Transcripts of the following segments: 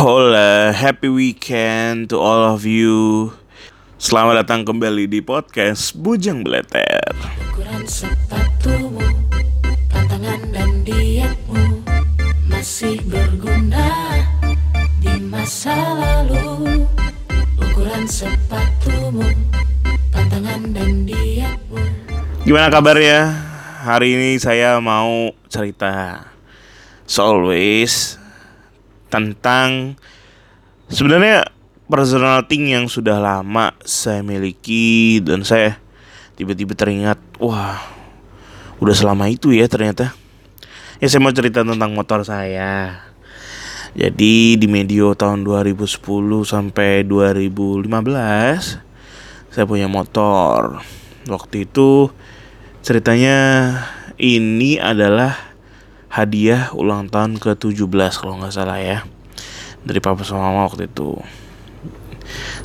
Hola, happy weekend to all of you. Selamat datang kembali di podcast Bujang Beleter. Ukuran sepatumu, tantangan dan dietmu masih berguna di masa lalu. Ukuran sepatumu, tantangan dan dietmu. Gimana kabarnya? Hari ini saya mau cerita so always tentang sebenarnya personal thing yang sudah lama saya miliki dan saya tiba-tiba teringat wah udah selama itu ya ternyata. Ya saya mau cerita tentang motor saya. Jadi di medio tahun 2010 sampai 2015 saya punya motor. Waktu itu ceritanya ini adalah hadiah ulang tahun ke-17 kalau nggak salah ya dari papa sama mama waktu itu.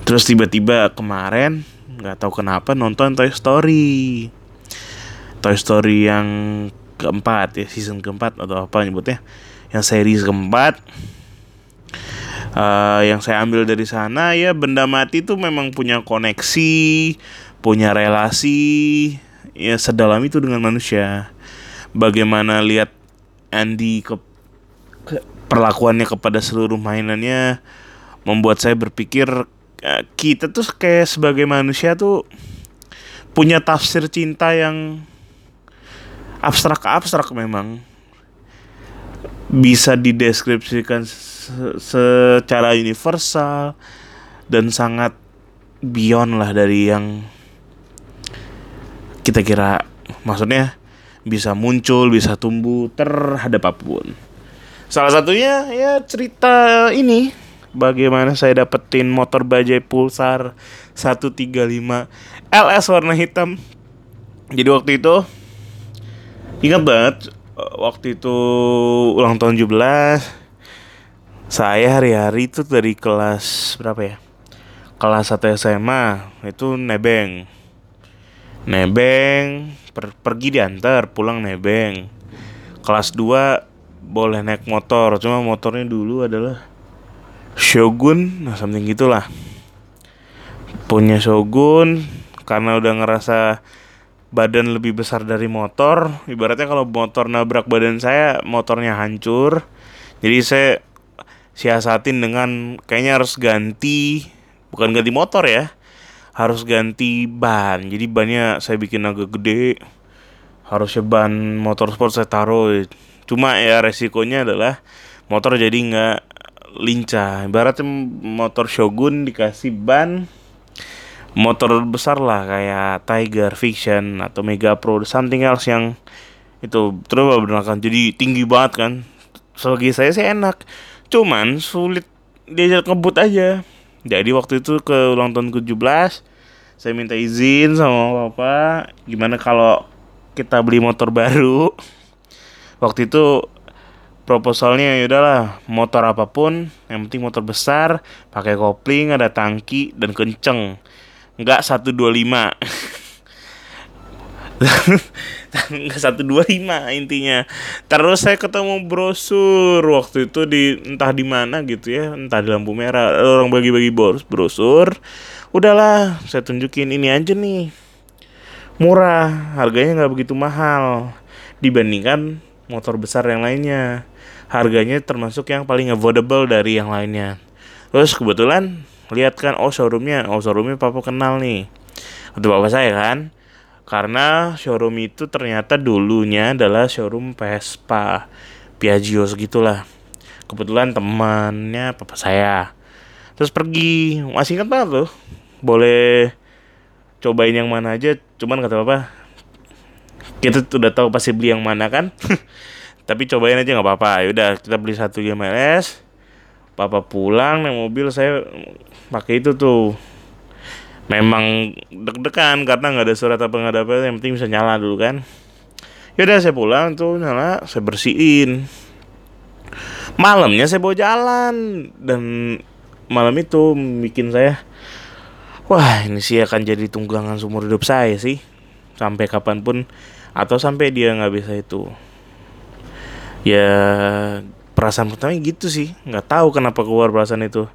Terus tiba-tiba kemarin nggak tahu kenapa nonton Toy Story. Toy Story yang keempat ya season keempat atau apa nyebutnya yang series keempat. Eh, yang saya ambil dari sana ya benda mati itu memang punya koneksi punya relasi ya sedalam itu dengan manusia. Bagaimana lihat Andy ke, perlakuannya kepada seluruh mainannya membuat saya berpikir eh, kita tuh kayak sebagai manusia tuh punya tafsir cinta yang abstrak abstrak memang. Bisa dideskripsikan se- secara universal dan sangat beyond lah dari yang kita kira. Maksudnya bisa muncul bisa tumbuh terhadap apa pun. Salah satunya ya cerita ini. Bagaimana saya dapetin motor bajai pulsar 135 LS warna hitam. Jadi waktu itu ingat banget eh, waktu itu ulang tahun 17 saya hari-hari itu dari kelas berapa ya? Kelas 1 SMA itu nebeng. Nebeng per- pergi diantar pulang nebeng. Kelas 2 boleh naik motor cuma motornya dulu adalah Shogun nah something gitulah. Punya Shogun karena udah ngerasa badan lebih besar dari motor ibaratnya kalau motor nabrak badan saya motornya hancur. Jadi saya siasatin dengan kayaknya harus ganti bukan ganti motor ya harus ganti ban. Jadi bannya saya bikin agak gede. Harusnya ban motor sport saya taruh. Cuma ya resikonya adalah motor jadi nggak lincah. Ibaratnya motor Shogun dikasih ban motor besar lah kayak Tiger Fiction atau Mega Pro something else yang itu terus kan jadi tinggi banget kan. Sebagai saya sih enak. Cuman sulit diajak ngebut aja jadi waktu itu ke ulang tahun ke-17 saya minta izin sama bapak gimana kalau kita beli motor baru. Waktu itu proposalnya ya udahlah motor apa pun yang penting motor besar pakai kopling ada tangki dan kenceng. Nggak 125 nggak 125 intinya. Terus saya ketemu brosur waktu itu di entah di mana gitu ya. Entah di lampu merah. Orang bagi-bagi bros brosur udahlah saya tunjukin ini aja nih. Murah. Harganya nggak begitu mahal. Dibandingkan motor besar yang lainnya. Harganya termasuk yang paling affordable dari yang lainnya. Terus kebetulan lihat kan oh showroomnya. Oh showroomnya papa kenal nih. Untuk bapak saya kan karena showroom itu ternyata dulunya adalah showroom Vespa Piaggio segitulah kebetulan temannya papa saya. Terus pergi masih ingat banget loh. Boleh cobain yang mana aja cuman kata papa kita udah tahu pasti beli yang mana kan? Tapi cobain aja nggak apa-apa. Yaudah kita beli satu GMLS papa pulang naik mobil saya pakai itu tuh memang deg-degan karena nggak ada surat apa nggak ada apa yang penting bisa nyala dulu kan. Yaudah saya pulang tuh nyala saya bersihin. Malamnya saya bawa jalan dan malam itu bikin saya wah ini sih akan jadi tunggangan seumur hidup saya sih. Sampai kapan pun atau sampai dia nggak bisa itu. Ya perasaan pertama gitu sih nggak tahu kenapa keluar perasaan itu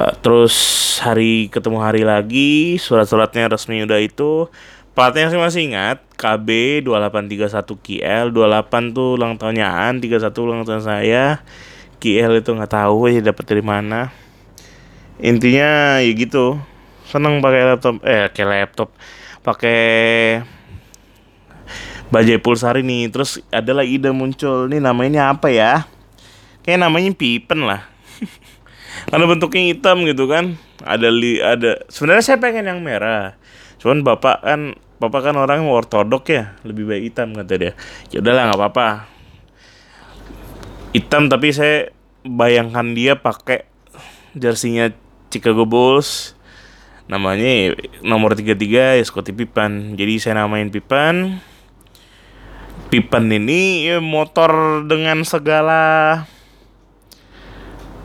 Eh, terus hari ketemu hari lagi surat-suratnya resmi udah itu. Platnya saya masih ingat KB 2831 KL 28 tuh ulang tahunnya An 31 ulang tahun saya. KL itu nggak tahu ya dapat dari mana. Intinya ya gitu seneng pakai laptop eh pakai laptop pakai bajai pulsar ini. Terus adalah ide muncul nih namanya apa ya? Kayak namanya pipen lah karena bentuknya hitam gitu kan. Ada li ada sebenarnya saya pengen yang merah. Cuman bapak kan bapak kan orang ortodok ya. Lebih baik hitam kata dia. Ya udahlah nggak apa-apa. Hitam tapi saya bayangkan dia pakai jersinya Chicago Bulls. Namanya nomor 33 ya Scottie Pippen. Jadi saya namain Pippen. Pippen ini ya, motor dengan segala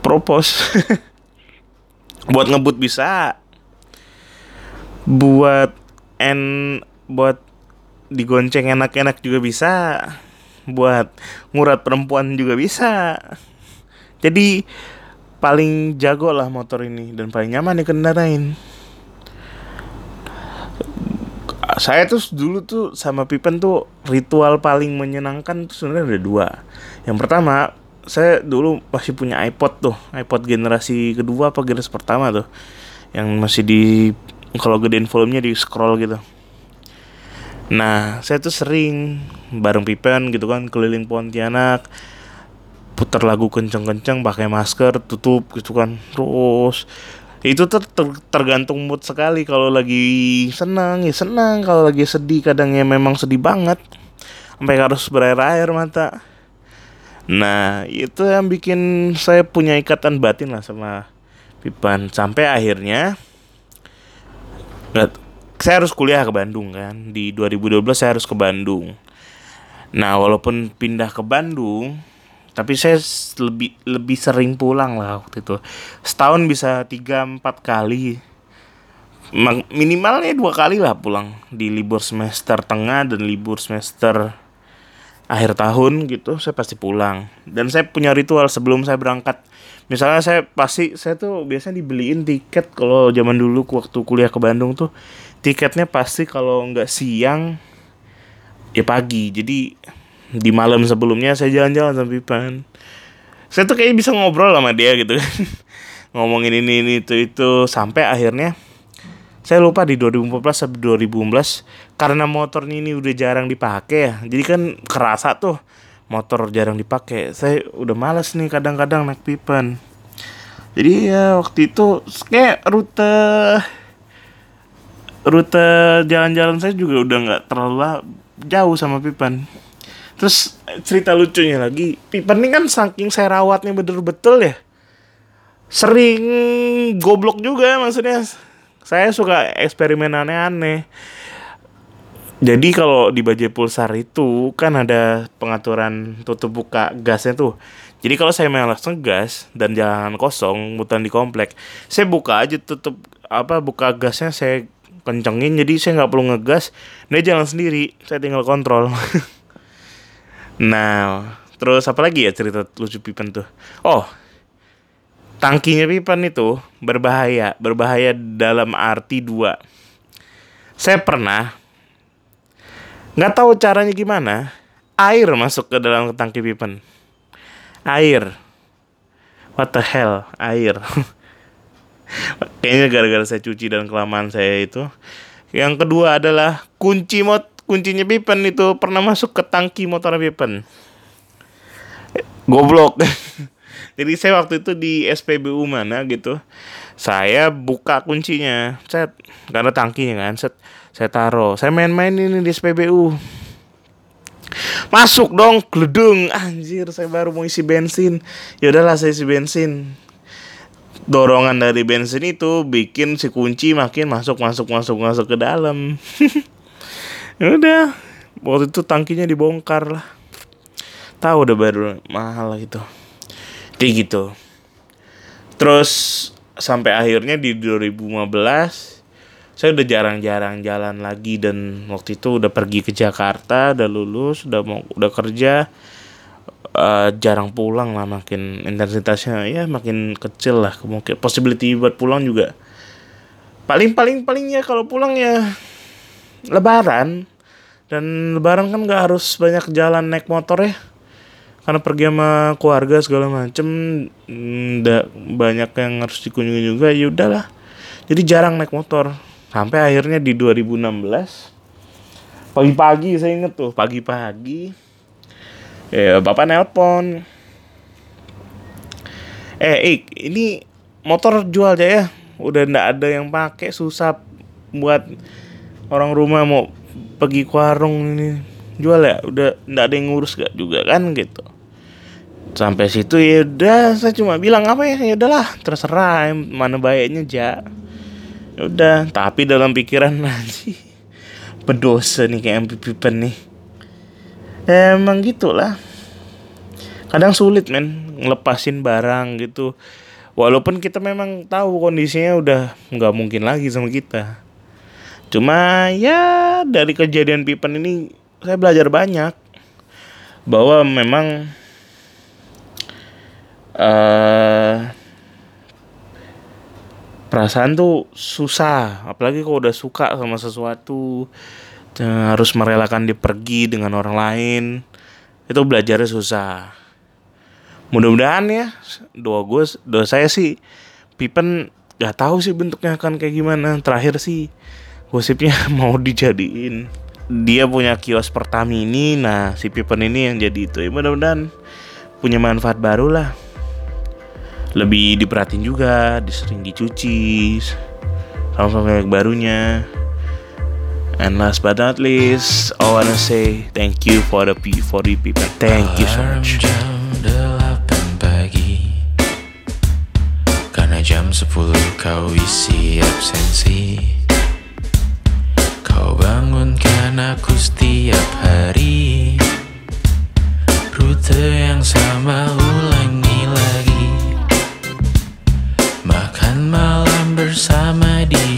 propos buat ngebut bisa. Buat en buat digonceng enak-enak juga bisa. Buat ngurat perempuan juga bisa. Jadi paling jago lah motor ini dan paling nyaman dikendarain saya tuh dulu tuh sama Pippen tuh ritual paling menyenangkan tuh sebenarnya ada dua. Yang pertama saya dulu masih punya iPod tuh iPod generasi kedua apa generasi pertama tuh yang masih di kalau gedein volumenya di scroll gitu. Nah saya tuh sering bareng Pippen gitu kan keliling Pontianak putar lagu kenceng-kenceng pakai masker tutup gitu kan terus itu tuh ter- tergantung mood sekali. Kalau lagi senang ya senang kalau lagi sedih kadang ya memang sedih banget sampai harus berair-air mata Nah, itu yang bikin saya punya ikatan batin lah sama Pipan sampai akhirnya saya harus kuliah ke Bandung kan. Di 2012 saya harus ke Bandung. Nah, walaupun pindah ke Bandung, tapi saya lebih lebih sering pulang lah waktu itu. Setahun bisa 3 4 kali. Minimalnya dua kali lah pulang di libur semester tengah dan libur semester akhir tahun gitu saya pasti pulang. Dan saya punya ritual sebelum saya berangkat. Misalnya saya pasti saya tuh biasanya dibeliin tiket kalau zaman dulu waktu kuliah ke Bandung tuh tiketnya pasti kalau nggak siang ya pagi. Jadi di malam sebelumnya saya jalan-jalan sama Pipan saya tuh kayaknya bisa ngobrol sama dia gitu kan. Ngomongin ini ini itu itu. Sampai akhirnya saya lupa di 2014 sampai 2015 karena motornya ini udah jarang dipakai ya. Jadi kan kerasa tuh motor jarang dipakai. Saya udah malas nih kadang-kadang naik pipan jadi ya waktu itu kayak rute rute jalan-jalan saya juga udah nggak terlalu la- jauh sama pipan terus cerita lucunya lagi pipan ini kan saking saya rawatnya betul-betul ya. Sering goblok juga maksudnya saya suka eksperimen aneh-aneh jadi kalau di bajai pulsar itu kan ada pengaturan tutup buka gasnya tuh. Jadi kalau saya malas ngegas dan jalan kosong mutan di komplek saya buka aja tutup apa buka gasnya saya kencengin. Jadi saya nggak perlu ngegas dia jalan sendiri saya tinggal kontrol. Nah terus apa lagi ya cerita lucu pipen tuh? Oh tangkinya pipan itu berbahaya, berbahaya dalam arti dua. Saya pernah nggak tahu caranya gimana, air masuk ke dalam tangki pipan. Air. What the hell, air. Kayaknya gara-gara saya cuci dan kelamaan saya itu. Yang kedua adalah kunci mot kuncinya pipan itu pernah masuk ke tangki motor pipan. Goblok. Jadi saya waktu itu di SPBU mana gitu. Saya buka kuncinya, set karena tangkinya kan, set saya taruh. Saya main-main ini di SPBU. Masuk dong, gledung. Anjir, saya baru mau isi bensin. Ya udahlah saya isi bensin. Dorongan dari bensin itu bikin si kunci makin masuk masuk masuk masuk ke dalam. ya udah, waktu itu tangkinya dibongkar lah. Tahu udah baru mahal gitu kayak gitu. Terus sampai akhirnya di 2015 saya udah jarang-jarang jalan lagi dan waktu itu udah pergi ke Jakarta udah lulus udah mau udah kerja eh, jarang pulang lah makin intensitasnya. Ya makin kecil lah kemungkinan possibility buat pulang juga. Paling paling paling ya kalau pulang ya lebaran. Dan lebaran kan nggak harus banyak jalan naik motor ya karena pergi sama keluarga segala macem nggak banyak yang harus dikunjungi juga ya udahlah. Jadi jarang naik motor. Sampai akhirnya di 2016 pagi-pagi saya inget tuh pagi-pagi ya bapak nelpon. Eh Ik ini motor jual aja ya. Udah ndak ada yang pakai susah buat orang rumah mau pergi ke warung ini. Jual ya udah ndak ada yang ngurus gak juga kan gitu sampai situ ya udah saya cuma bilang apa ya? Ya udahlah terserah mana baiknya ja. Ya udah tapi dalam pikiran nanti berdosa nih kayak MP Pippen nih. Emang gitulah. Kadang sulit men ngelepasin barang gitu. Walaupun kita memang tahu kondisinya udah nggak mungkin lagi sama kita. Cuma ya dari kejadian Pippen ini saya belajar banyak. Bahwa memang eh perasaan tuh susah apalagi kalau udah suka sama sesuatu harus merelakan dia pergi dengan orang lain itu belajarnya susah. Mudah-mudahan ya doa gue doa saya sih Pippen gak tahu sih bentuknya akan kayak gimana. Terakhir sih gosipnya mau dijadiin. Dia punya kios Pertamini nah si Pippen ini yang jadi itu. Ya mudah-mudahan punya manfaat baru lah lebih diperhatiin juga, disering dicuci, sama kayak barunya. And last but not least, I wanna say thank you for the for the people. Thank you so much. jam 8 pagi Karena jam 10 kau isi absensi Kau bangunkan aku setiap hari Rute yang sama ulang malam bersama dia